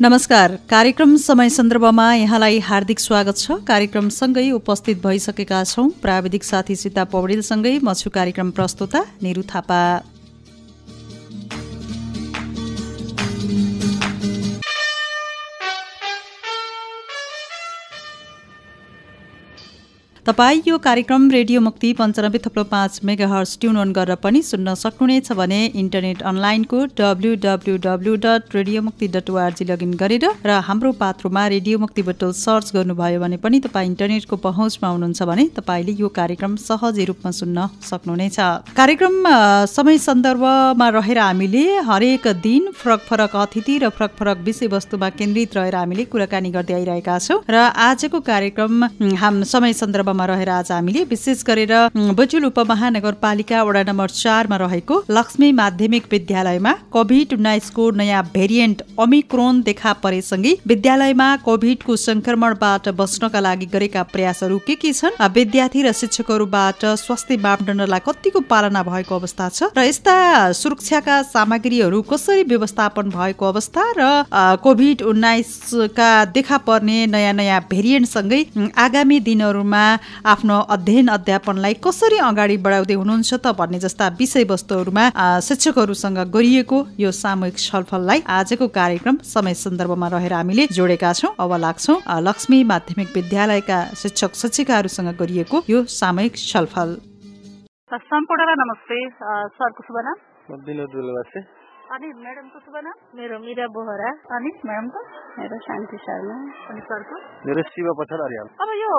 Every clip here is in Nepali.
नमस्कार। कार्यक्रम समय सन्दर्भमा यहाँलाई हार्दिक स्वागत छ। कार्यक्रमसँगै उपस्थित भइसकेका छौँ। प्राविधिक साथी सीता पौडेलसँगै म छु कार्यक्रम प्रस्तुता निरु थापा। तपाईँ यो कार्यक्रम रेडियो मुक्ति पन्चानब्बे थप्लो पाँच मेगा हर्स ट्युन अन गरेर पनि सुन्न सक्नुहुनेछ भने इन्टरनेट अनलाइनको W W W dot radio Mukti dot ORG log in गरेर र हाम्रो पात्रोमा रेडियो मुक्ति बटल सर्च गर्नुभयो भने पनि तपाईँ इन्टरनेटको पहुँचमा हुनुहुन्छ भने तपाईँले यो कार्यक्रम सहजै रूपमा सुन्न सक्नुहुनेछ। कार्यक्रम समय सन्दर्भमा रहेर हामीले हरेक दिन फरक फरक अतिथि र फरक फरक विषयवस्तुमा केन्द्रित रहेर हामीले कुराकानी गर्दै आइरहेका छौँ र आजको कार्यक्रम हाम समय सन्दर्भ क्षेत्रमा रहेर आज हामीले विशेष गरेर बजुल उपमहानगरपालिका वडा नम्बर चारमा रहेको लक्ष्मी माध्यमिक विद्यालयमा कोभिड उन्नाइसको नयाँ भेरिएन्ट अमिक्रोन देखा परेसँगै विद्यालयमा कोभिडको संक्रमणबाट बच्नका लागि गरेका प्रयासहरू के के छन्? विद्यार्थी र शिक्षकहरूबाट स्वास्थ्य मापदण्डलाई कतिको पालना भएको अवस्था छ? र यस्ता सुरक्षाका सामग्रीहरू कसरी व्यवस्थापन भएको अवस्था र कोभिड उन्नाइसका देखा पर्ने नयाँ नयाँ भेरिएन्टसँगै आगामी दिनहरूमा आफ्नो अध्ययन अध्यापनलाई कसरी अगाडि बढाउँदै हुनुहुन्छ त भन्ने जस्ता विषयवस्तुहरूमा शिक्षकहरूसँग गरिएको यो सामूहिक छलफललाई आजको कार्यक्रम समय सन्दर्भमा रहेर हामीले जोडेका छौँ अब लाग्छौँ लक्ष्मी माध्यमिक विद्यालयका शिक्षक शिक्षिकाहरूसँग गरिएको यो सामूहिक छलफल। सम्पूर्ण नमस्ते सरको शुभ नाम? विनोद अनि म्याडमको शुभ नाम? मेरो मिरा बोहरा। अनि म्याडमको मेरो शान्ति शर्मा। अनि सरको मेरो शिव पछाड अर्याल। अब यो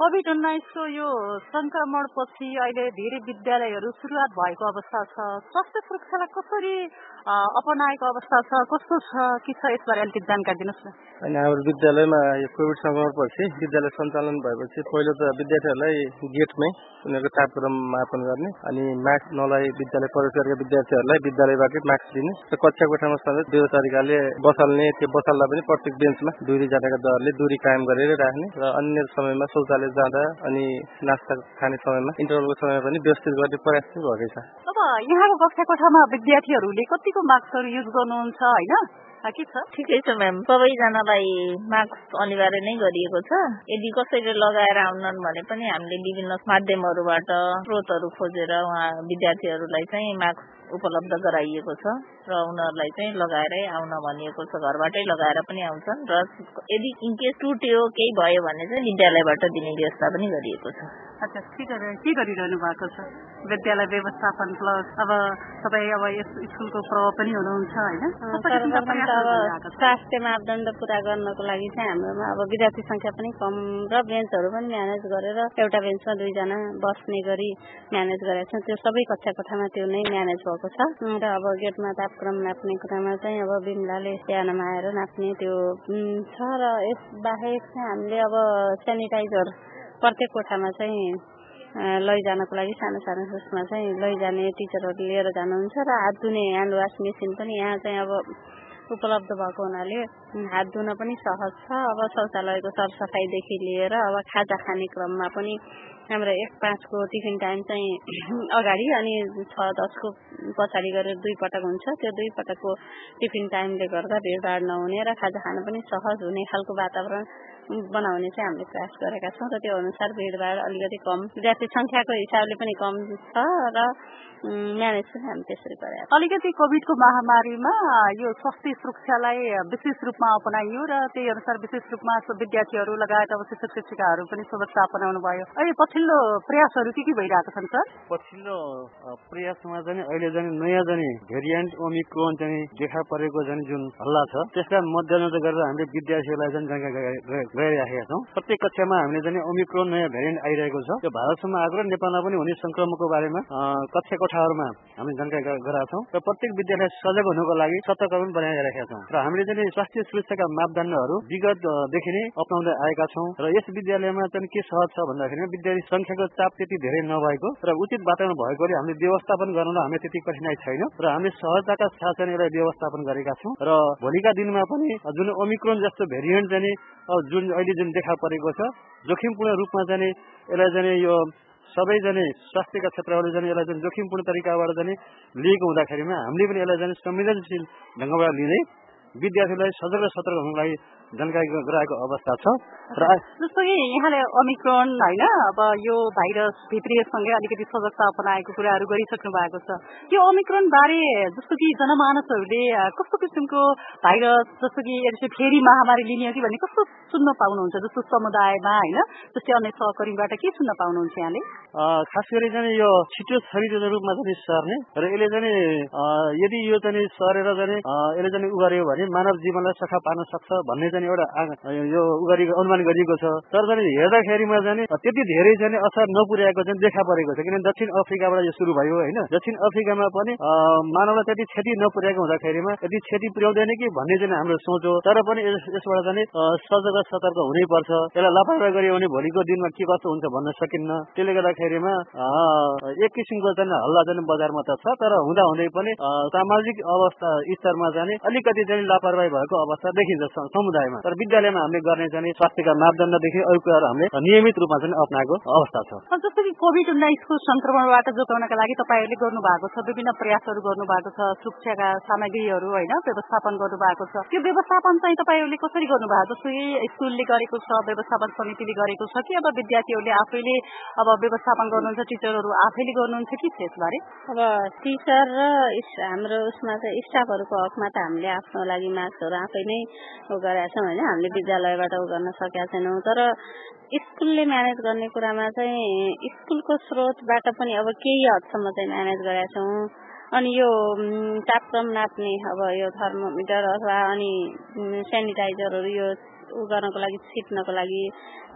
कोभिड उन्नाइसको यो संक्रमण पछि अहिले धेरै विद्यालयहरू सुरुवात भएको अवस्था छ। स्वास्थ्य सुरक्षालाई कसरी अपनाएको अवस्था छ कस्तो छ कि छ यसबारे अलिकति जानकारी दिनुहोस् न। होइन हाम्रो विद्यालयमा यो कोभिड सङ्क्रमण पछि विद्यालय सञ्चालन भएपछि पहिलो त विद्यार्थीहरूलाई गेटमै उनीहरूको तापक्रम मापन गर्ने अनि मास्क नलाइ विद्यालय प्रवेश गरेका विद्यार्थीहरूलाई विद्यालयबाटै मास्क दिने र कक्षा कोठामा समेत त्यो तरिकाले बसाल्ने त्यो बसाल्दा पनि प्रत्येक बेन्चमा दुरी जाँदाका दरले दुरी कायम गरेर राख्ने र अन्य समयमा शौचालय जाँदा अनि नास्ता खाने समयमा इन्टरभलको समयमा पनि व्यवस्थित गर्ने प्रयास चाहिँ भएकै छ। अब यहाँको कक्षा कोठामा विद्यार्थीहरूले कति कतिको मास्कहरू युज गर्नुहुन्छ होइन? ठिकै छ म्याम सबैजनालाई मास्क अनिवार्य नै गरिएको छ। यदि कसैले लगाएर आउनन् भने पनि हामीले विभिन्न माध्यमहरूबाट स्रोतहरू खोजेर उहाँ विद्यार्थीहरूलाई चाहिँ मास्क उपलब्ध गराइएको छ र उनीहरूलाई चाहिँ लगाएरै आउन भनिएको छ घरबाटै लगाएर पनि आउँछन् र यदि इनकेस टुट्यो केही भयो भने चाहिँ विद्यालयबाट दिने व्यवस्था पनि गरिएको छ। अच्छा के के गरिरहनु भएको छ विद्यालय व्यवस्थापन प्लस अब तपाईँ अब यस स्कुलको प्रभाव पनि हुनुहुन्छ होइन स्वास्थ्य मापदण्ड पुरा गर्नको लागि चाहिँ हाम्रोमा अब विद्यार्थी संख्या पनि कम र बेन्चहरू पनि म्यानेज गरेर एउटा बेन्चमा दुईजना बस्ने गरी म्यानेज गरेका छौँ त्यो सबै कक्षा कोठामा त्यो नै म्यानेज भएको छ र अब गेटमा तापक्रम नाप्ने कुरामा चाहिँ अब बिमलाले स्यानोमा आएर नाप्ने त्यो छ र यस बाहेक चाहिँ हामीले अब सेनिटाइजर प्रत्येक कोठामा चाहिँ लैजानको लागि सानो सानो उसमा चाहिँ लैजाने टिचरहरू लिएर जानुहुन्छ र हात धुने ह्यान्ड वास मेसिन पनि यहाँ चाहिँ अब उपलब्ध भएको हुनाले हात धुन पनि सहज छ। अब शौचालयको सरसफाइदेखि लिएर अब खाजा खाने क्रममा पनि हाम्रो एक पाँचको टिफिन टाइम चाहिँ अगाडि अनि छ दसको पछाडि गरेर दुई पटक हुन्छ। त्यो दुई पटकको टिफिन टाइमले गर्दा भिडभाड नहुने र खाजा खान पनि सहज हुने खालको वातावरण बनाउने चाहिँ हामीले प्रयास गरेका छौँ र त्यो अनुसार भिडभाड अलिकति कम विद्यार्थी सङ्ख्याको हिसाबले पनि कम छ र म्यानेज पनि हामी त्यसरी गरे अलिकति कोभिडको महामारीमा यो स्वास्थ्य सुरक्षालाई विशेष रूपमा अपनाइयो र त्यही अनुसार विशेष रूपमा विद्यार्थीहरू लगायत अब शिक्षक शिक्षिकाहरू पनि सुरक्षा अपनाउनु भयो। अहिले पछिल्लो प्रयासहरू के के भइरहेको छन् सर? पछिल्लो प्रयासमा चाहिँ अहिले चाहिँ नयाँ जाने भेरिएन्ट ओमिक्रोन चाहिँ देखा परेको चाहिँ जुन हल्ला छ त्यसलाई मध्यनजर गरेर हामीले विद्यार्थीहरूलाई चाहिँ गइराखेका छौँ। प्रत्येक कक्षामा हामीले चाहिँ ओमिक्रोन नयाँ भेरिएन्ट आइरहेको छ। त्यो भारतसम्म आएको र नेपालमा पनि हुने संक्रमणको बारेमा कक्षा कोठाहरूमा हामी जानकारी गराएका छौँ र प्रत्येक विद्यालय सजग हुनुको लागि सतर्क पनि बनाइरहेका छौँ। र हामीले चाहिँ स्वास्थ्य सुरक्षाका मापदण्डहरू विगतदेखि नै अप्नाउँदै आएका छौँ। र यस विद्यालयमा चाहिँ के सहज छ भन्दाखेरि विद्यार्थी संख्याको चाप त्यति धेरै नभएको र उचित वातावरण भएकोले हामीले व्यवस्थापन गर्नुलाई हामीले त्यति कठिनाई छैन। र हामीले सहजताका साथ चाहिँ यसलाई व्यवस्थापन गरेका छौँ। र भोलिका दिनमा पनि जुन ओमिक्रोन जस्तो भेरिएन्ट चाहिँ जुन अहिले जुन देखा परेको छ जोखिमपूर्ण रूपमा चाहिँ यसलाई चाहिँ यो सबैजना स्वास्थ्यका क्षेत्रहरूले चाहिँ यसलाई चाहिँ जोखिमपूर्ण तरिकाबाट चाहिँ लिएको हुँदाखेरिमा हामीले पनि यसलाई चाहिँ संवेदनशील ढङ्गबाट लिँदै विद्यार्थीलाई सजग र सतर्क हुनुको जानकारी गराएको अवस्था छ। र जस्तो कि यहाँले अमिक्रोन होइन अब यो भाइरस भित्रियसँगै अलिकति सजगता अपनाएको कुराहरू गरिसक्नु भएको छ। यो अमिक्रोन बारे जस्तो कि जनमानसहरूले कस्तो किसिमको भाइरस जस्तो कि यसो फेरि महामारी लिने कि भन्ने कस्तो सुन्न पाउनुहुन्छ? जस्तो समुदायमा होइन जस्तै अन्य सहकर्मीबाट के सुन्न पाउनुहुन्छ यहाँले? खास गरी चाहिँ यो छिटो छरिटो रूपमा चाहिँ सर्ने र यसले चाहिँ यदि यो चाहिँ सरेर चाहिँ यसले चाहिँ उगार्यो भने मानव जीवनलाई सखा पार्न सक्छ भन्ने चाहिँ एउटा यो उगारि अनुमान गरिएको छ। तर चाहिँ हेर्दाखेरिमा चाहिँ त्यति धेरै चाहिँ असर नपुर्याएको चाहिँ देखा परेको छ। किनभने दक्षिण अफ्रिकाबाट यो सुरु भयो होइन। दक्षिण अफ्रिकामा पनि मानवलाई त्यति क्षति नपुर्याएको हुँदाखेरिमा यदि क्षति पुर्याउँदैन कि भन्ने चाहिँ हाम्रो सोच हो। तर पनि यसबाट चाहिँ सजग सतर्क हुनै पर्छ यसलाई लापरवाही गरियो भने भोलिको दिनमा के कस्तो हुन्छ भन्न सकिन्न। त्यसले गर्दाखेरिमा एक किसिमको चाहिँ हल्ला चाहिँ बजारमा त छ। तर हुँदा हुँदै पनि सामाजिक अवस्था स्तरमा जाने अलिकति चाहिँ लापरवाही भएको अवस्था देखिन्छ समुदायमा तर विद्यालयमा हामीले गर्ने चाहिँ स्वास्थ्यका मापदण्डदेखि अरू कुराहरू हामीले नियमित रूपमा चाहिँ अप्नाएको अवस्था छ। जस्तो कि कोभिड उन्नाइसको संक्रमणबाट जोगाउनका लागि तपाईँहरूले गर्नु भएको छ विभिन्न प्रयासहरू गर्नु भएको छ सुरक्षाका सामग्रीहरू होइन व्यवस्थापन गर्नु भएको छ। त्यो व्यवस्थापन चाहिँ तपाईँहरूले कसरी गर्नुभएको? जस्तो कि स्कुलले गरेको छ व्यवस्थापन समितिले गरेको छ कि अब विद्यार्थीहरूले आफैले अब व्यवस्थापन गर्नुहुन्छ टिचरहरू आफैले गर्नुहुन्छ कि त्यसबारे अब टिचर र हाम्रो उसमा चाहिँ स्टाफहरूको हकमा त हामीले आफ्नो लागि मार्क्सहरू आफै नै गरेका छौँ होइन? हामीले विद्यालयबाट उ गर्न सकेका छैनौँ। तर स्कुलले म्यानेज गर्ने कुरामा चाहिँ स्कुलको स्रोतबाट पनि अब केही हदसम्म चाहिँ म्यानेज गरेका छौँ। अनि यो तापक्रम नाप्ने अब यो थर्मोमिटर अथवा अनि सेनिटाइजरहरू यो उ गर्नको लागि छिट्नको लागि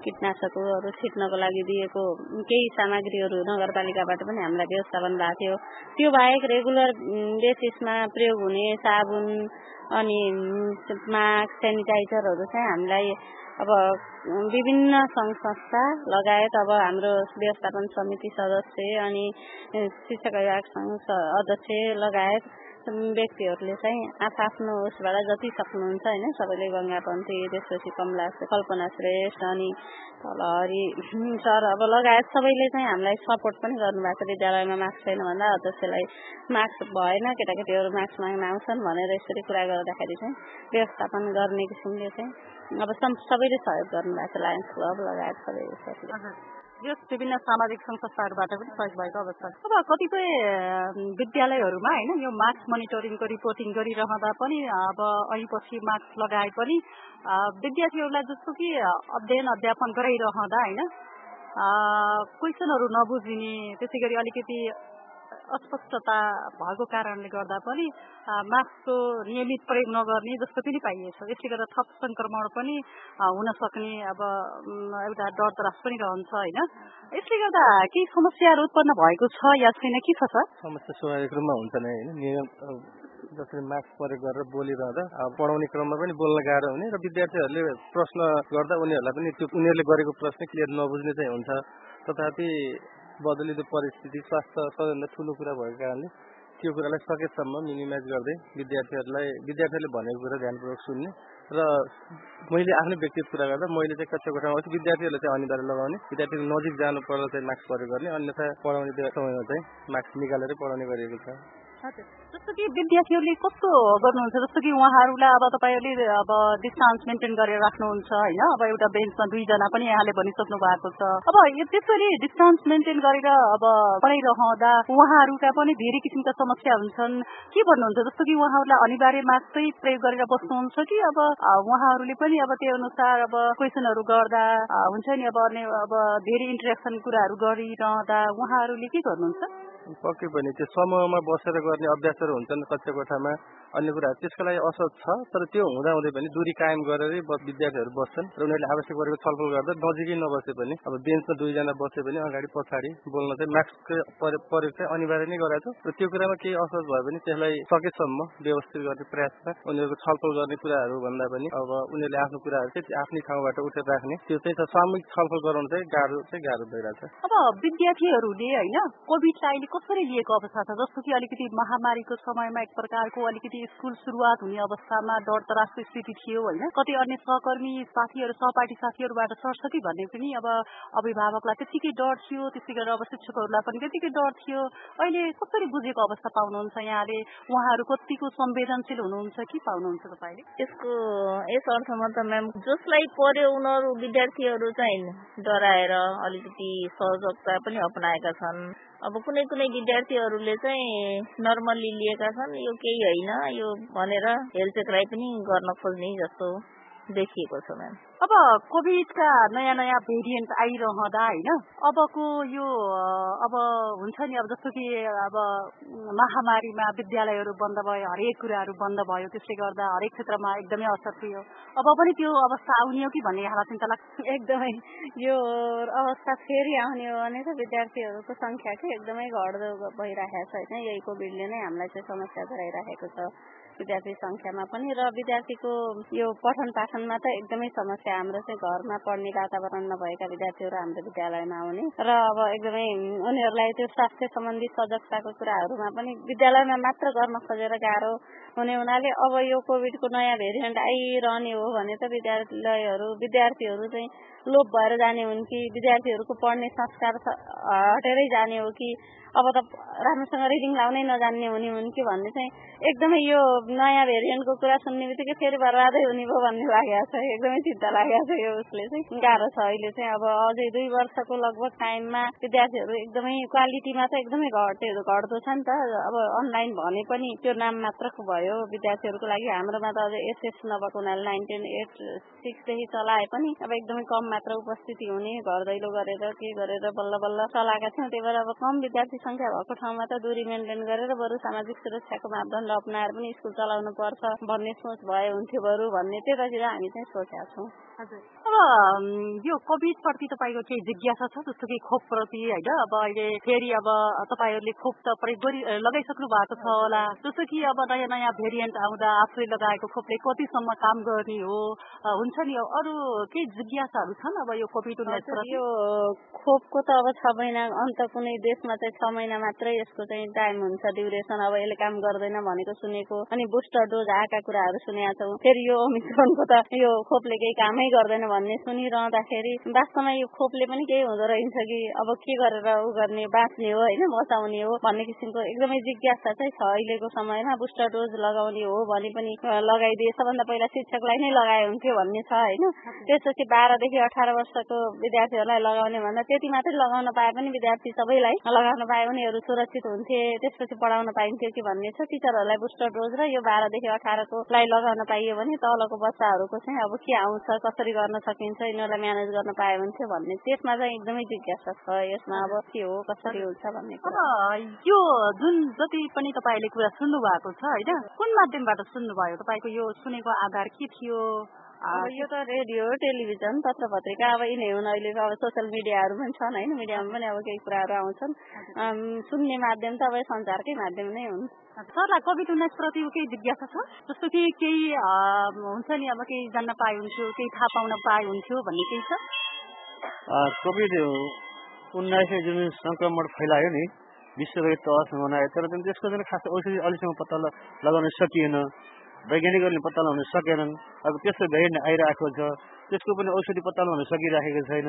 कीटनाशकहरू छिट्नको लागि दिएको केही सामग्रीहरू नगरपालिकाबाट पनि हामीलाई व्यवस्थापन भएको थियो। त्यो बाहेक रेगुलर बेसिसमा प्रयोग हुने साबुन अनि मास्क सेनिटाइजरहरू चाहिँ हामीलाई अब विभिन्न सङ्घ संस्था लगायत अब हाम्रो व्यवस्थापन समिति सदस्य अनि शिक्षक अध्यक्ष लगायत व्यक्तिहरूले चाहिँ आफ्नो उसबाट जति सक्नुहुन्छ होइन सबैले गङ्गापन्थी त्यसपछि कमला कल्पना श्रेष्ठ अनि हरि सर अब लगायत सबैले चाहिँ हामीलाई सपोर्ट पनि गर्नुभएको छ विद्यालयमा मार्क्स छैन भन्दा अध्यक्षलाई मार्क्स भएन केटाकेटीहरू मार्क्स माग्न आउँछन् भनेर यसरी कुरा गर्दाखेरि चाहिँ व्यवस्थापन गर्ने किसिमले चाहिँ अब सबैले सहयोग गर्नुभएको छ लायन्स क्लब लगायत सबै यस विभिन्न सामाजिक संस्थाहरूबाट पनि सहयोग भएको अवस्था अब कतिपय विद्यालयहरूमा होइन यो मार्क्स मोनिटरिङको रिपोर्टिङ गरिरहँदा पनि अब ऐपछि मार्क्स लगाए पनि विद्यार्थीहरूलाई जस्तो कि अध्ययन अध्यापन गराइरहँदा होइन क्वेसनहरू नबुझिने त्यसै गरी अलिकति अस्पष्टता भएको कारणले गर्दा पनि मास्कको नियमित प्रयोग नगर्ने जस्तो पनि पाइएछ यसले गर्दा थप संक्रमण पनि हुन सक्ने अब एउटा डर त्रास पनि रहन्छ होइन? यसले गर्दा केही समस्याहरू उत्पन्न भएको छ या छैन? के छ सर? समस्या स्वाभाविक रूपमा हुन्छ नै होइन? जसरी मास्क प्रयोग गरेर बोलिरहँदा पढाउने क्रममा पनि बोल्न गाह्रो हुने र विद्यार्थीहरूले प्रश्न गर्दा उनीहरूलाई पनि त्यो उनीहरूले गरेको प्रश्न क्लियर नबुझ्ने चाहिँ हुन्छ। तथापि बदलिँदो परिस्थिति स्वास्थ्य सबैभन्दा ठुलो कुरा भएको कारणले त्यो कुरालाई सकेसम्म मिनिमाइज गर्दै विद्यार्थीहरूलाई विद्यार्थीहरूले भनेको कुरा ध्यानपूर्वक सुन्ने र मैले आफ्नै व्यक्तिगत कुरा गर्दा मैले चाहिँ कक्षा कोठामा आउँछु विद्यार्थीहरूले चाहिँ अनिवार्य लगाउने विद्यार्थीको नजिक जानु पर्दा चाहिँ मास्क प्रयोग गर्ने अन्यथा पढाउने समयमा चाहिँ मास्क निकालेर पढाउने गरिएको छ। जस्तो कि विद्यार्थीहरूले कस्तो गर्नुहुन्छ? जस्तो कि उहाँहरूलाई अब तपाईँहरूले अब डिस्टान्स मेन्टेन गरेर राख्नुहुन्छ होइन? अब एउटा बेन्चमा दुईजना पनि यहाँले भनिसक्नु भएको छ। अब त्यसरी डिस्टान्स मेन्टेन गरेर अब पढाइरहँदा उहाँहरूका पनि धेरै किसिमका समस्या हुन्छन्। के भन्नुहुन्छ? जस्तो कि उहाँहरूलाई अनिवार्य मास्कै प्रयोग गरेर बस्नुहुन्छ कि अब उहाँहरूले पनि अब त्यो अनुसार अब क्वेसनहरू गर्दा हुन्छ नि? अब अब धेरै इन्टरेक्सन कुराहरू गरिरहँदा उहाँहरूले के गर्नुहुन्छ? पक्कै पनि त्यो समूहमा बसेर गर्ने अभ्यासहरू हुन्छन् कक्षा कोठामा अन्य कुराहरू त्यसको लागि असर छ तर त्यो हुँदा हुँदै पनि दूरी कायम गरेरै विद्यार्थीहरू बस्छन् र उनीहरूले आवश्यक गरेको छलफल गर्दा नजिकै नबसे पनि अब बेन्चमा दुईजना बसे पनि अगाडि पछाडि बोल्न चाहिँ मास्कको प्रयोग चाहिँ अनिवार्य नै गराएको छ। र त्यो कुरामा केही असर भयो भने त्यसलाई सकेसम्म व्यवस्थित गर्ने प्रयासमा उनीहरूको छलफल गर्ने कुराहरू भन्दा पनि अब उनीहरूले आफ्नो कुराहरू चाहिँ आफ्नै ठाउँबाट उठेर राख्ने त्यो चाहिँ सामूहिक छलफल गराउनु चाहिँ गाह्रो चाहिँ गाह्रो भइरहेछ अब विद्यार्थीहरूले होइन कोभिड अहिले कसरी लिएको अवस्था छ? जस्तो कि अलिकति महामारीको समयमा एक प्रकारको अलिकति स्कुल सुरुवात हुने अवस्थामा डर तरासको स्थिति थियो होइन? कति अन्य सहकर्मी साथीहरू सहपाठी साथीहरूबाट सर्छ कि भन्ने पनि अब अभिभावकलाई त्यतिकै डर थियो त्यस्तै गरेर अब शिक्षकहरूलाई पनि त्यतिकै डर थियो। अहिले कसरी बुझेको अवस्था पाउनुहुन्छ यहाँले? उहाँहरू कतिको संवेदनशील हुनुहुन्छ कि पाउनुहुन्छ तपाईँले? यसको यस अर्थमा त म्याम जसलाई पर्यो उनीहरू विद्यार्थीहरू चाहिँ डराएर अलिकति सहजता पनि अप्नाएका छन्। अब कुनै कुनै विद्यार्थीहरूले चाहिँ नर्मल्ली लिएका छन् यो केही होइन। यो भनेर हेलचेक्राइ पनि गर्न खोज्ने जस्तो देखिएको छ म्याम। अब कोभिडका नयाँ नयाँ भेरिएन्ट आइरहँदा होइन अबको यो अब हुन्छ नि अब जस्तो कि अब महामारीमा विद्यालयहरू बन्द भयो हरेक कुराहरू बन्द भयो त्यसले गर्दा हरेक क्षेत्रमा एकदमै असर थियो। अब पनि त्यो अवस्था आउने हो कि भन्ने यहाँलाई चिन्ता लाग्छ। एकदमै यो अवस्था फेरि आउने हो भने त विद्यार्थीहरूको सङ्ख्या चाहिँ एकदमै घट्दो भइरहेको छ होइन? यही कोभिडले नै हामीलाई चाहिँ समस्या गराइरहेको छ। विद्यार्थी संख्यामा पनि र विद्यार्थीको यो पठन पाठनमा त एकदमै समस्या हाम्रो चाहिँ घरमा पढ्ने वातावरण नभएका विद्यार्थीहरू हाम्रो विद्यालयमा आउने। र अब एकदमै उनीहरूलाई त्यो स्वास्थ्य सम्बन्धी सजगताको कुराहरूमा पनि विद्यालयमा मात्र गर्न खोजेर गाह्रो हुने हुनाले अब यो कोभिडको नयाँ भेरिएन्ट आइरहने हो भने त विद्यालयहरू विद्यार्थीहरू चाहिँ लोप भएर जाने हुन् कि विद्यार्थीहरूको पढ्ने संस्कार हटेरै जाने हो कि अब त राम्रोसँग रिडिङ लाउनै नजान्ने हुने हुन् कि भन्ने चाहिँ एकदमै यो नयाँ भेरिएन्टको कुरा सुन्ने बित्तिकै फेरि बर्बादै हुने भयो भन्ने लागेको छ। एकदमै चिन्ता लागेको छ यो उसले चाहिँ। गाह्रो छ अहिले चाहिँ। अब अझै दुई वर्षको लगभग टाइममा विद्यार्थीहरू एकदमै क्वालिटीमा त एकदमै घटे घट्दो छ नि त। अब अनलाइन भने पनि त्यो नाम मात्रको भयो। विद्यार्थीहरूको लागि हाम्रोमा त अझै एसएस नभएको हुनाले नाइन्टिन एट सिक्सदेखि चलाए पनि अब एकदमै कम मात्र उपस्थिति हुने। घर दैलो गरेर के गरेर बल्ल बल्ल चलाएका थियौँ त्यही भएर अब कम विद्यार्थी संख्या भएको ठाउँमा त दूरी मेन्टेन गरेर बरु सामाजिक सुरक्षाको मापदण्ड अप्नाएर पनि स्कुल चलाउनु पर्छ भन्ने सोच भए हुन्थ्यो बरु भन्ने त्यतातिर हामी चाहिँ सोचेका छौँ। अब यो कोभिड प्रति तपाईँको केही जिज्ञासा छ जस्तो कि खोप प्रति होइन? अब अहिले फेरि अब तपाईँहरूले खोप त प्रयोग गरि लगाइसक्नु भएको छ होला। जस्तो कि अब नयाँ नयाँ भेरिएन्ट आउँदा आफूले लगाएको खोपले कतिसम्म काम गर्ने हो हुन्छ नि? अरू केही जिज्ञासाहरू छन् अब यो कोभिड उन्नाइस यो खोपको त अब छ महिना अन्त कुनै देशमा चाहिँ छ महिना मात्रै यसको चाहिँ टाइम हुन्छ ड्युरेसन अब यसले काम गर्दैन भनेको सुनेको। अनि बुस्टर डोज आएका कुराहरू सुनेका छौँ। फेरि यो ओमिक्रोनको त यो खोपले केही कामै गर्दैन भन्ने सुनिरहँदाखेरि वास्तवमा यो खोपले पनि केही हुँदो रहेछ कि अब के गरेर ऊ गर्ने बाँच्ने हो होइन बचाउने हो भन्ने किसिमको एकदमै जिज्ञासा चाहिँ छ अहिलेको समयमा बुस्टर डोज लगाउने हो भने पनि लगाइदिए सबभन्दा पहिला शिक्षकलाई नै लगाए हुन्थ्यो भन्ने छ होइन। त्यसपछि बाह्रदेखि अठार वर्षको विद्यार्थीहरूलाई लगाउने भन्दा त्यति मात्रै लगाउन पाए पनि विद्यार्थी सबैलाई लगाउन पाए उनीहरू सुरक्षित हुन्थे त्यसपछि पढाउन पाइन्थ्यो कि भन्ने छ टिचरहरूलाई बुस्टर डोज र यो बाह्रदेखि अठारकोलाई लगाउन पाइयो भने तलको बच्चाहरूको चाहिँ अब के आउँछ कसरी गर्न सकिन्छ यिनीहरूलाई म्यानेज गर्न पाए हुन्थ्यो भन्ने। त्यसमा चाहिँ एकदमै जिज्ञासा छ। यसमा अब के हो कसरी हुन्छ भन्ने यो जुन जति पनि तपाईँले कुरा सुन्नु भएको छ होइन? कुन माध्यमबाट सुन्नुभयो? तपाईँको यो सुनेको आधार के थियो? यो त रेडियो टेलिभिजन पत्र पत्रिका अब यिनै हुन्। अहिले अब सोसियल मिडियाहरू पनि छन् होइन? मिडियामा पनि अब केही कुराहरू आउँछन्। सुन्ने माध्यम त अब सञ्चारकै माध्यम नै हुन्। सरलाई कोभिड उन्नाइस प्रति केही जिज्ञासा छ? जस्तो कि केही हुन्छ नि अब केही जान्न पाए हुन्थ्यो केही थाहा पाउन पाए हुन्थ्यो भन्ने केही छ? कोभिड उन्नाइसले जुन सङ्क्रमण फैलायो नि विश्वभरि तहसम्म बनायो तर त्यसको चाहिँ खास औषधि अहिलेसम्म पत्ता लगाउन सकिएन। वैज्ञानिकहरूले पत्ता लगाउन सकेनन्। अब त्यस्तो भेरिएन्ट आइरहेको छ। त्यसको पनि औषधि पत्ता लगाउन सकिराखेको छैन।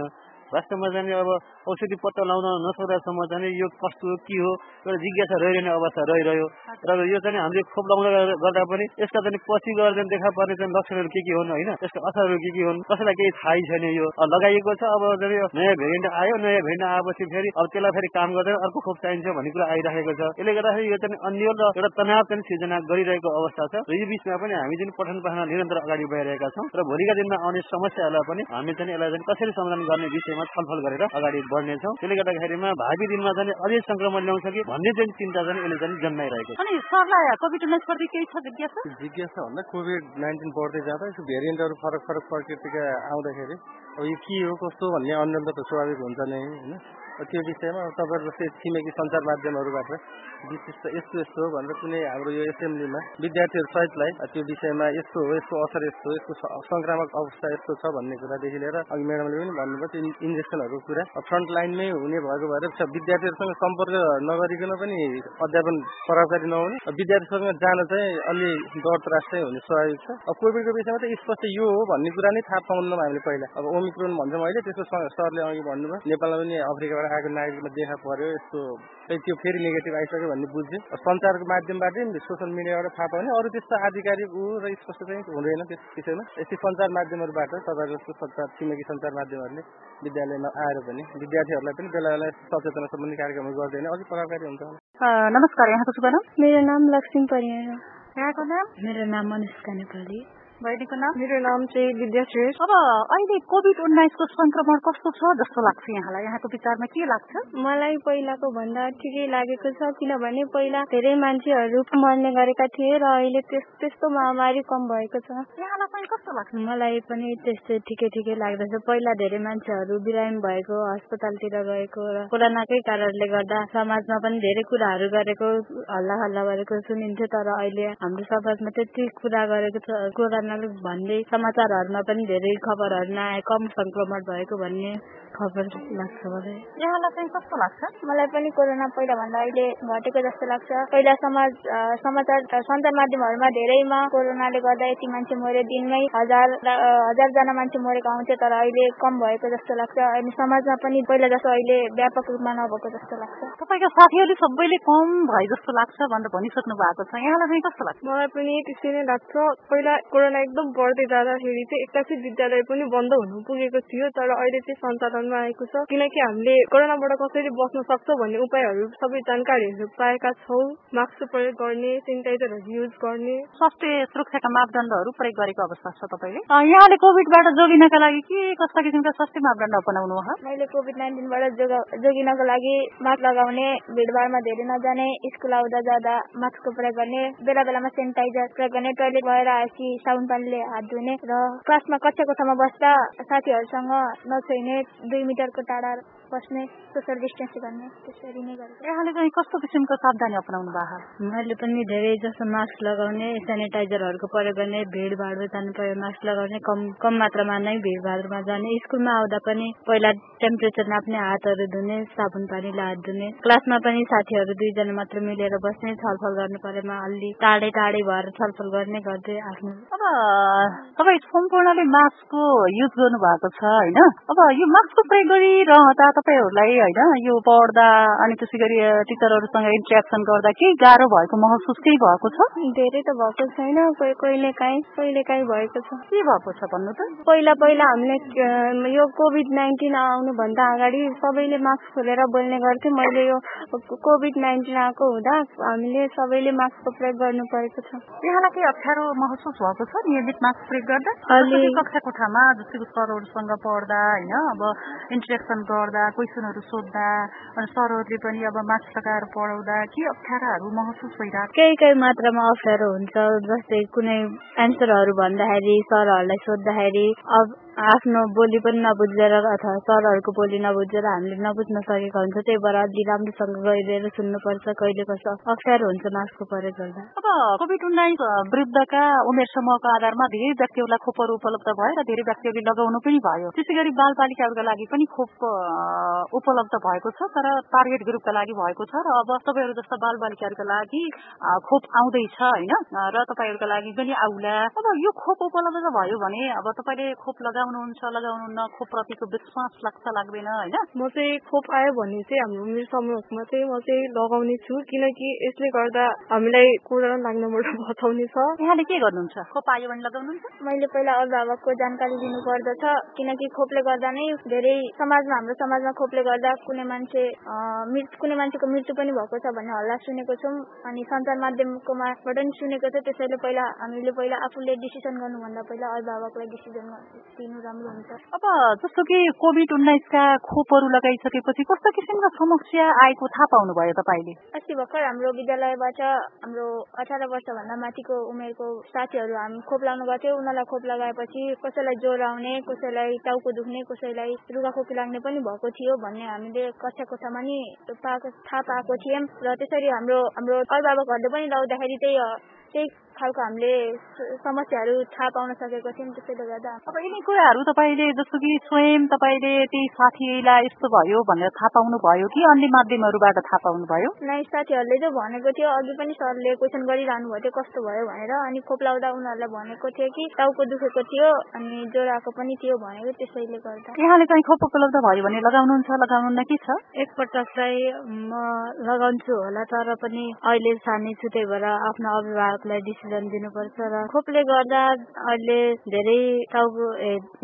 वास्तवमा चाहिँ अब औषधि पत्ता लगाउन नसक्दासम्म चाहिँ यो कस्तो के हो एउटा जिज्ञासा रहिरहने अवस्था रहिरह्यो। र यो चाहिँ हामीले खोप लगाउन गर्दा पनि यसका चाहिँ पछि गएर चाहिँ देखा पर्ने चाहिँ लक्षणहरू के के हुन् होइन यसका असरहरू के के हुन् कसैलाई केही थाहै छैन यो। लगाइएको छ अब नयाँ भेरिएन्ट आयो नयाँ भेरिएन्ट आएपछि फेरि अब त्यसलाई फेरि काम गर्दैन अर्को खोप चाहिन्छ भन्ने कुरा आइरहेको छ। यसले गर्दाखेरि यो चाहिँ अन्य र एउटा तनाव चाहिँ सिर्जना गरिरहेको अवस्था छ। र यो बिचमा पनि हामी जुन पठन पाठन निरन्तर अगाडि बढिरहेका छौँ। र भोलिका दिनमा आउने समस्याहरूलाई पनि हामी चाहिँ यसलाई चाहिँ कसरी समाधान गर्ने विषयमा छलफल गरेर अगाडि बढ्नेछौँ। त्यसले गर्दाखेरिमा भावी दिनमा चाहिँ अझै संक्रमण ल्याउँछ कि भन्ने चाहिँ चिन्ता चाहिँ यसले चाहिँ जन्माइरहेको छ। अनि सरलाई कोभिड उन्नाइस प्रति केही छ जिज्ञासा? जिज्ञासा भन्दा कोभिड नाइन्टिन बढ्दै जाँदा यसो भेरिएन्टहरू फरक फरक प्रकृतिका आउँदाखेरि अब यो के हो कस्तो भन्ने अन्य त स्वाभाविक हुन्छ नै होइन? त्यो विषयमा तपाईँहरू जस्तै छिमेकी सञ्चार माध्यमहरूबाट विशिष्ट यस्तो यस्तो हो भनेर कुनै हाम्रो यो एसेम्ब्लीमा विद्यार्थीहरू सहितलाई त्यो विषयमा यस्तो हो यसको असर यस्तो यस्तो संक्रामक अवस्था यस्तो छ भन्ने कुरादेखि लिएर अघि म्याडमले पनि भन्नुभयो त्यो इन्जेक्सनहरूको कुरा फ्रन्ट लाइनमै हुने भएको भएर विद्यार्थीहरूसँग सम्पर्क नगरिकन पनि अध्यापन प्रभावकारी नहुने। विद्यार्थीसँग जान चाहिँ अलि डर त्रास चाहिँ हुने स्वाभाविक छ। अब कोभिडको विषयमा त स्पष्ट यो हो भन्ने कुरा नै थाहा पाउनु हामीले पहिला। अब ओमिक्रोन भन्छौँ अहिले त्यसको सरले अघि भन्नुभयो। नेपालमा पनि अफ्रिकाबाट आएको नागरिकमा देखा पर्यो यस्तो त्यो फेरि नेगेटिभ आइसक्यो भन्ने बुझ्यो। सञ्चारको माध्यमबाट सोसियल मिडियाबाट थाहा पाउने अरू त्यस्तो आधिकारिक ऊ र स्पष्ट चाहिँ हुँदैन त्यस विषयमा। यस्तै सञ्चार माध्यमहरूबाट तपाईँहरू जस्तो सञ्चार छिमेकी सञ्चार माध्यमहरूले विद्यालयमा आएर पनि विद्यार्थीहरूलाई पनि बेला बेला सचेतना सम्बन्धी कार्यक्रमहरू गर्दैन अलिक प्रभावकारी हुन्छ। नमस्कार यहाँको शुभ नाम? मेरो नाम लक्ष्मी परियार यहाँको नाम? मेरो नाम अनुष्का नेपाली। बहिनीको नाम? मेरो नाम चाहिँ विद्याश्रेष्ठ अब अहिले कोभिड उन्नाइसको संक्रमण कस्तो छ जस्तो लाग्छ यहाँलाई? यहाँको विचारमा के लाग्छ? मलाई पहिलाको भन्दा ठिकै लागेको छ किनभने पहिला धेरै मान्छेहरू मर्ने गरेका थिए र अहिले त्यस्तो महामारी कम भएको छ। यहाँलाई पनि कस्तो लाग्छ? मलाई पनि त्यस्तै ठिकै ठिकै लाग्दछ। पहिला धेरै मान्छेहरू बिरामी भएको अस्पतालतिर गएको र कोरोनाकै कारणले गर्दा समाजमा पनि धेरै कुराहरू गरेको हल्ला हल्ला गरेको सुनिन्थ्यो। तर अहिले हाम्रो समाजमा त्यति कुरा गरेको छ कोरोना भन्दै समाचारहरूमा पनि धेरै खबरहरू नआए कम संक्रमण भएको भन्ने खबर लाग्छ मलाई। यहाँलाई चाहिँ कस्तो लाग्छ? मलाई पनि कोरोना पहिला भन्दा अहिले घटेको जस्तो लाग्छ। पहिला समाज समाचार सञ्चार माध्यमहरूमा धेरैमा कोरोनाले गर्दा यति मान्छे मर्यो दिनमै हजार हजारजना मान्छे मरेको आउँथ्यो तर अहिले कम भएको जस्तो लाग्छ। अनि समाजमा पनि पहिला जस्तो अहिले व्यापक रूपमा नभएको जस्तो लाग्छ। तपाईँको साथीहरूले सबैले कम भए जस्तो लाग्छ भनेर भनिसक्नु भएको छ। यहाँलाई चाहिँ कस्तो लाग्छ? मलाई पनि त्यसै नै लाग्छ। पहिला कोरोना एकदम बढ्दै जाँदाखेरि चाहिँ एक्कासी विद्यालय पनि बन्द हुनु पुगेको थियो तर अहिले चाहिँ सञ्चालन ध्यानमा आएको छ। किनकि हामीले कोरोनाबाट कसरी बस्न सक्छौँ भन्ने उपायहरू सबै जानकारीहरू पाएका छौँ। मास्क प्रयोग गर्ने सेनिटाइजरहरू युज गर्ने। स्वास्थ्य सुरक्षाका मापदण्डहरू प्रयोग गरेको अवस्था छ तपाईँले? यहाँले कोभिडबाट जोगिनका लागि के कस्ता किसिमका स्वास्थ्य मापदण्ड अपनाउनु हो मैले कोभिड नाइन्टिनबाट जोगिनको लागि मास्क लगाउने भिडभाडमा धेरै नजाने स्कुल आउँदा जाँदा मास्कको प्रयोग गर्ने बेला बेलामा सेनिटाइजर प्रयोग गर्ने टोइलेट भएर आएपछि साबुन पानीले हात धुने र क्लासमा कक्षा कोठामा बस्दा साथीहरूसँग नछोइने दुई मिटरको टाढा बस्ने सोसियल डिस्टेन्स गर्ने त्यसरी नै गरेको यहाँले चाहिँ कस्तो किसिमको सावधानी अपनाउनु भएको? मैले पनि धेरै जसो मास्क लगाउने सेनिटाइजरहरूको प्रयोग गर्ने भिडभाडमा जानु पर्यो मास्क लगाउने कम कम मात्रामा नै भिडभाडमा जाने स्कुलमा आउँदा पनि पहिला टेम्परेचर नाप्ने हातहरू धुने साबुन पानीले हात धुने क्लासमा पनि साथीहरू दुईजना मात्र मिलेर बस्ने छलफल गर्नु परेमा अलि टाढै टाढै भएर छलफल गर्ने गर्दै आफ्नो। अब तपाईँ सम्पूर्णले मास्कको युज गर्नु भएको छ होइन? अब यो मास्कको प्रयोग गरिरहँदा तपाईँहरूलाई होइन यो पढ्दा अनि त्यसै गरी टिचरहरूसँग इन्ट्रेक्सन गर्दा केही गाह्रो भएको महसुस केही भएको छ? धेरै त भएको छैन कहिले काहीँ कहिले काहीँ भएको छ। के भएको छ भन्नु त? पहिला पहिला हामीले यो कोभिड नाइन्टिन आउनुभन्दा अगाडि सबैले मास्क खोलेर बोल्ने गर्थ्यो। मैले यो कोभिड नाइन्टिन आएको हुँदा हामीले सबैले मास्कको प्रयोग गर्नु परेको छ। यहाँलाई केही अप्ठ्यारो महसुस भएको छ नियमित मास्क प्रयोग गर्दा? कक्षा कोठामा जस्तै सरहरूसँग पढ्दा होइन अब इन्ट्रेक्सन गर्दा क्वेसनहरू सोद्धा अनि सरहरूले पनि अब मास्क लगाएर पढाउँदा के अप्ठ्याराहरू महसुस भइरहेको केही केही मात्रामा अप्ठ्यारो हुन्छ जस्तै कुनै एन्सरहरू भन्दाखेरि सरहरूलाई सोद्धाखेरि आफ्नो बोली पनि नबुझेर अथवा सरहरूको बोली नबुझेर हामीले नबुझ्न सकेका हुन्छ। त्यही भएर अलि राम्रोसँग गइदिएर सुन्नुपर्छ कहिले कस्तो अप्ठ्यारो हुन्छ मास्कको प्रयोग गर्दा। अब कोभिड उन्नाइस वृद्धका उमेर समूहको आधारमा धेरै व्यक्तिहरूलाई खोपहरू उपलब्ध भयो र धेरै व्यक्तिहरूले लगाउनु पनि भयो। त्यसै गरी बाल बालिकाहरूका लागि पनि खोप उपलब्ध भएको छ तर टार्गेट ग्रुपका लागि भएको छ र अब तपाईँहरू जस्ता बाल बालिकाहरूका लागि खोप आउँदैछ होइन? र तपाईँहरूका लागि पनि आउला। अब यो खोप उपलब्ध भयो भने अब तपाईँले खोप लगा लगाउनुहुन्छ लगाउनुहुन्न खोप प्रतिको विश्वास लाग्छ लाग्दैन होइन? म चाहिँ खोप आयो भने चाहिँ हाम्रो मेरो समूहमा चाहिँ म चाहिँ लगाउने छु किनकि यसले गर्दा हामीलाई कोरोना लाग्नबाट बचाउने छ। यहाँले के गर्नुहुन्छ? खोप आयो भने लगाउनुहुन्छ? मैले पहिला अभिभावकको जानकारी दिनु पर्दछ किनकि खोपले गर्दा नै धेरै समाजमा हाम्रो समाजमा खोपले गर्दा कुनै मान्छे कुनै मान्छेको मृत्यु पनि भएको छ भन्ने हल्ला सुनेको छौँ अनि सञ्चार माध्यमकोमाबाट पनि सुनेको छ त्यसैले पहिला हामीले पहिला आफूले डिसिसन गर्नुभन्दा पहिला अभिभावकलाई डिसिजन दिनु गर्नु राम्रो हुन्छ। अब जस्तो कि कोभिड उन्नाइसका खोपहरू लगाइसकेपछि कस्तो किसिमका समस्या आएको थाहा पाउनुभयो तपाईँले? अस्ति भर्खर हाम्रो विद्यालयबाट हाम्रो अठार वर्षभन्दा माथिको उमेरको साथीहरू हामी खोप लाउनु गएको थियो उनीहरूलाई खोप लगाएपछि कसैलाई ज्वरो आउने कसैलाई टाउको दुख्ने कसैलाई रुगाखोकी लाग्ने पनि भएको थियो भन्ने हामीले कक्षा कोठामा नि पाएको थाहा पाएको थियौँ। र त्यसरी हाम्रो हाम्रो अभिभावकहरूले पनि लाउँदाखेरि त्यही त्यही खालको हामीले समस्याहरू थाहा पाउन सकेको थियौँ त्यसैले गर्दा। अब यिनी कुराहरू तपाईँले जस्तो कि स्वयं तपाईँले त्यही साथीलाई यस्तो भयो भनेर थाहा पाउनु भयो कि अन्य माध्यमहरूबाट थाहा पाउनु भयो नै साथीहरूले चाहिँ भनेको थियो अघि पनि सरले क्वेसन गरिरहनु भएको थियो कस्तो भयो? भनेर। अनि खोप लाउँदा उनीहरूलाई भनेको थियो कि टाउको दुखेको थियो अनि ज्वरो आएको पनि थियो भनेको त्यसैले गर्दा। यहाँले चाहिँ खोप उपलब्ध भयो भने लगाउनुहुन्छ लगाउनुहुन्न के छ? एकपटक चाहिँ म लगाउँछु होला तर पनि अहिले सानै छु त्यही भएर आफ्नो अभिभावकलाई डिसिजन दिनुपर्छ र खोपले गर्दा अहिले धेरै टाउको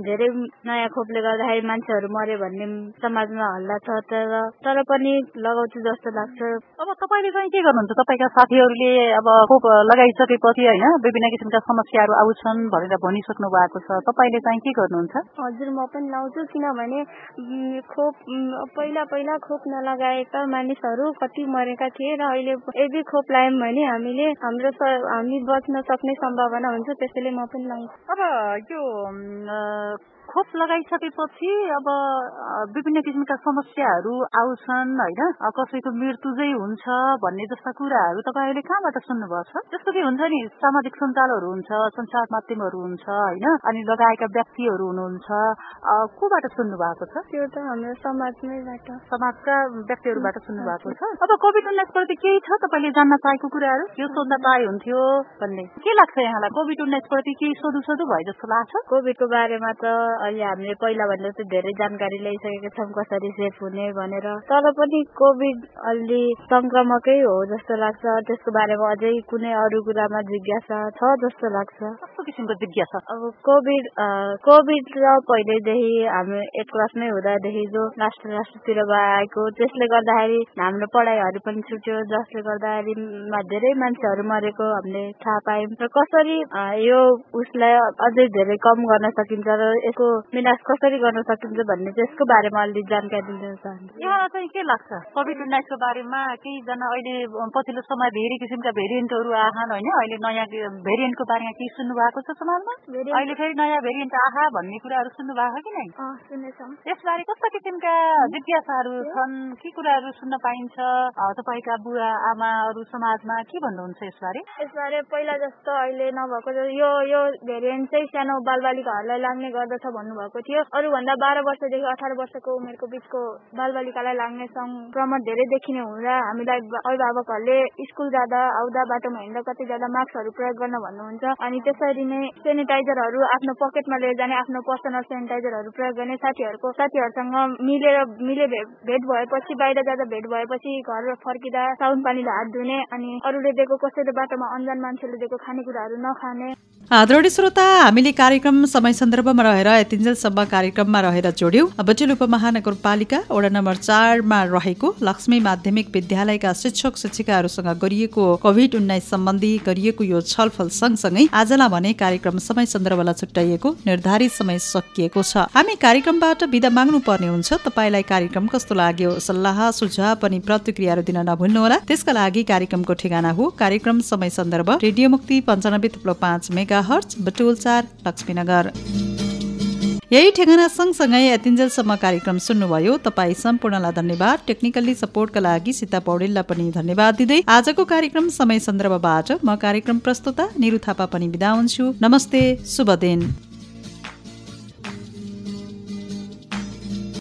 धेरै नयाँ खोपले गर्दाखेरि मान्छेहरू मर्यो भन्ने समाजमा हल्ला छ तर तर पनि लगाउँछु जस्तो लाग्छ। अब तपाईँले चाहिँ के गर्नुहुन्छ? तपाईँका साथीहरूले अब खोप लगाइसकेपछि होइन विभिन्न किसिमका समस्याहरू आउँछन् भनेर भनिसक्नु भएको छ। तपाईँले चाहिँ के गर्नुहुन्छ? हजुर म पनि लाउँछु किनभने खोप पहिला पहिला खोप नलगाएका मानिसहरू कति मरेका थिए र अहिले यदि खोप लायौँ भने हामीले हाम्रो हामी बच्न सक्ने सम्भावना हुन्छ त्यसैले म पनि लाउँछु अब यो खोप लगाइसकेपछि अब विभिन्न किसिमका समस्याहरू आउँछन् होइन? कसैको मृत्यु चाहिँ हुन्छ भन्ने जस्ता कुराहरू तपाईँहरूले कहाँबाट सुन्नुभएको छ? जस्तो कि हुन्छ नि सामाजिक सञ्जालहरू हुन्छ सञ्चार माध्यमहरू हुन्छ होइन? अनि लगाएका व्यक्तिहरू हुनुहुन्छ। कोबाट सुन्नु भएको छ? त्यो त हाम्रो समाजमैबाट समाजका व्यक्तिहरूबाट सुन्नु भएको छ। अब कोभिड उन्नाइस प्रति केही छ तपाईँले जान्न चाहेको कुराहरू? यो सोध्न पाए हुन्थ्यो भन्ने। के लाग्छ यहाँलाई? कोभिड उन्नाइस प्रति केही सोधु सोधु भयो जस्तो लाग्छ? कोभिडको बारेमा त अहिले हामीले पहिला भन्दा चाहिँ धेरै जानकारी ल्याइसकेका छौँ कसरी सेफ हुने भनेर। तर पनि कोभिड अलि संक्रमकै हो जस्तो लाग्छ। त्यसको बारेमा अझै कुनै अरू कुरामा जिज्ञासा छ जस्तो लाग्छ। कस्तो किसिमको जिज्ञासा? अब कोभिड कोभिड र पहिलेदेखि हामी एट क्लासमै हुँदादेखि जो राष्ट्र राष्ट्रतिर आएको त्यसले गर्दाखेरि हाम्रो पढाइहरू पनि छुट्यो। जसले गर्दाखेरि धेरै मान्छेहरू मरेको हामीले थाहा पायौँ। र कसरी यो उसलाई अझै धेरै कम गर्न सकिन्छ र यसको विनाश कसरी गर्न सकिन्छ भन्ने त्यसको बारेमा अलि जानकारी दिन चाहन्छु। यहाँलाई चाहिँ के लाग्छ? कोभिड उन्नाइसको बारेमा केहीजना अहिले पछिल्लो समय धेरै किसिमका भेरिएन्टहरू आहान होइन? अहिले नयाँ भेरिएन्टको बारेमा केही सुन्नु भएको छ समाजमा? अहिले फेरि नयाँ भेरिएन्ट आहा भन्ने कुराहरू सुन्नु भएको कि नै? यसबारे कस्ता किसिमका जिज्ञासाहरू छन्? के कुराहरू सुन्न पाइन्छ? तपाईँका बुवा आमाहरू समाजमा के भन्नुहुन्छ यसबारे? यसबारे पहिला जस्तो अहिले नभएको यो यो भेरिएन्ट चाहिँ सानो बालबालिकाहरूलाई लाग्ने गर्दछ भन्नुभएको भएको थियो। अरूभन्दा बाह्र वर्षदेखि अठार वर्षको उमेरको बिचको बालबालिकालाई लाग्ने संक्रमण धेरै देखिने हुँदा हामीलाई अभिभावकहरूले स्कुल जाँदा आउँदा बाटोमा हिँड्दा कति ज्यादा मास्कहरू प्रयोग गर्न भन्नुहुन्छ। अनि त्यसरी नै सेनिटाइजरहरू आफ्नो पकेटमा लिएर जाने आफ्नो पर्सनल सेनिटाइजरहरू प्रयोग गर्ने साथीहरूको साथीहरूसँग मिलेर मिले भेट भएपछि बाहिर जाँदा भेट भएपछि घर फर्किँदा साउन पानीले हात धुने अनि अरूले दिएको कसैले बाटोमा अन्जान मान्छेले दिएको खानेकुराहरू नखाने। आदरणीय श्रोता हामीले कार्यक्रम समय सन्दर्भमा रहेर यतिन्जेल सभा कार्यक्रममा रहेर जोड्यौं। बटुल उपमहानगरपालिका वडा नम्बर चारमा रहेको लक्ष्मी माध्यमिक विद्यालयका शिक्षक शिक्षिकाहरूसँग गरिएको कोभिड उन्नाइस सम्बन्धी गरिएको यो छलफल सँगसँगै आजलाई भने कार्यक्रम समय सन्दर्भलाई छुट्याइएको निर्धारित समय सकिएको छ। हामी कार्यक्रमबाट विदा माग्नु पर्ने हुन्छ। तपाईँलाई कार्यक्रम कस्तो लाग्यो? सल्लाह सुझाव पनि प्रतिक्रियाहरू दिन नभुल्नुहोला। त्यसका लागि कार्यक्रमको ठेगाना हो। कार्यक्रम समय सन्दर्भ रेडियो मुक्ति पञ्चानब्बे थुप्रो पाँच मेगा हर्च बटुल चार लक्ष्मीनगर। यही ठेगाना सँगसँगै यतिन्जेलसम्म कार्यक्रम सुन्नुभयो। तपाईँ सम्पूर्णलाई धन्यवाद। टेक्निकल्ली सपोर्टका लागि सीता पौडेललाई पनि धन्यवाद दिँदै आजको कार्यक्रम समय सन्दर्भबाट म कार्यक्रम प्रस्तुता निरु थापा पनि बिदा हुन्छु। नमस्ते। शुभ दिन।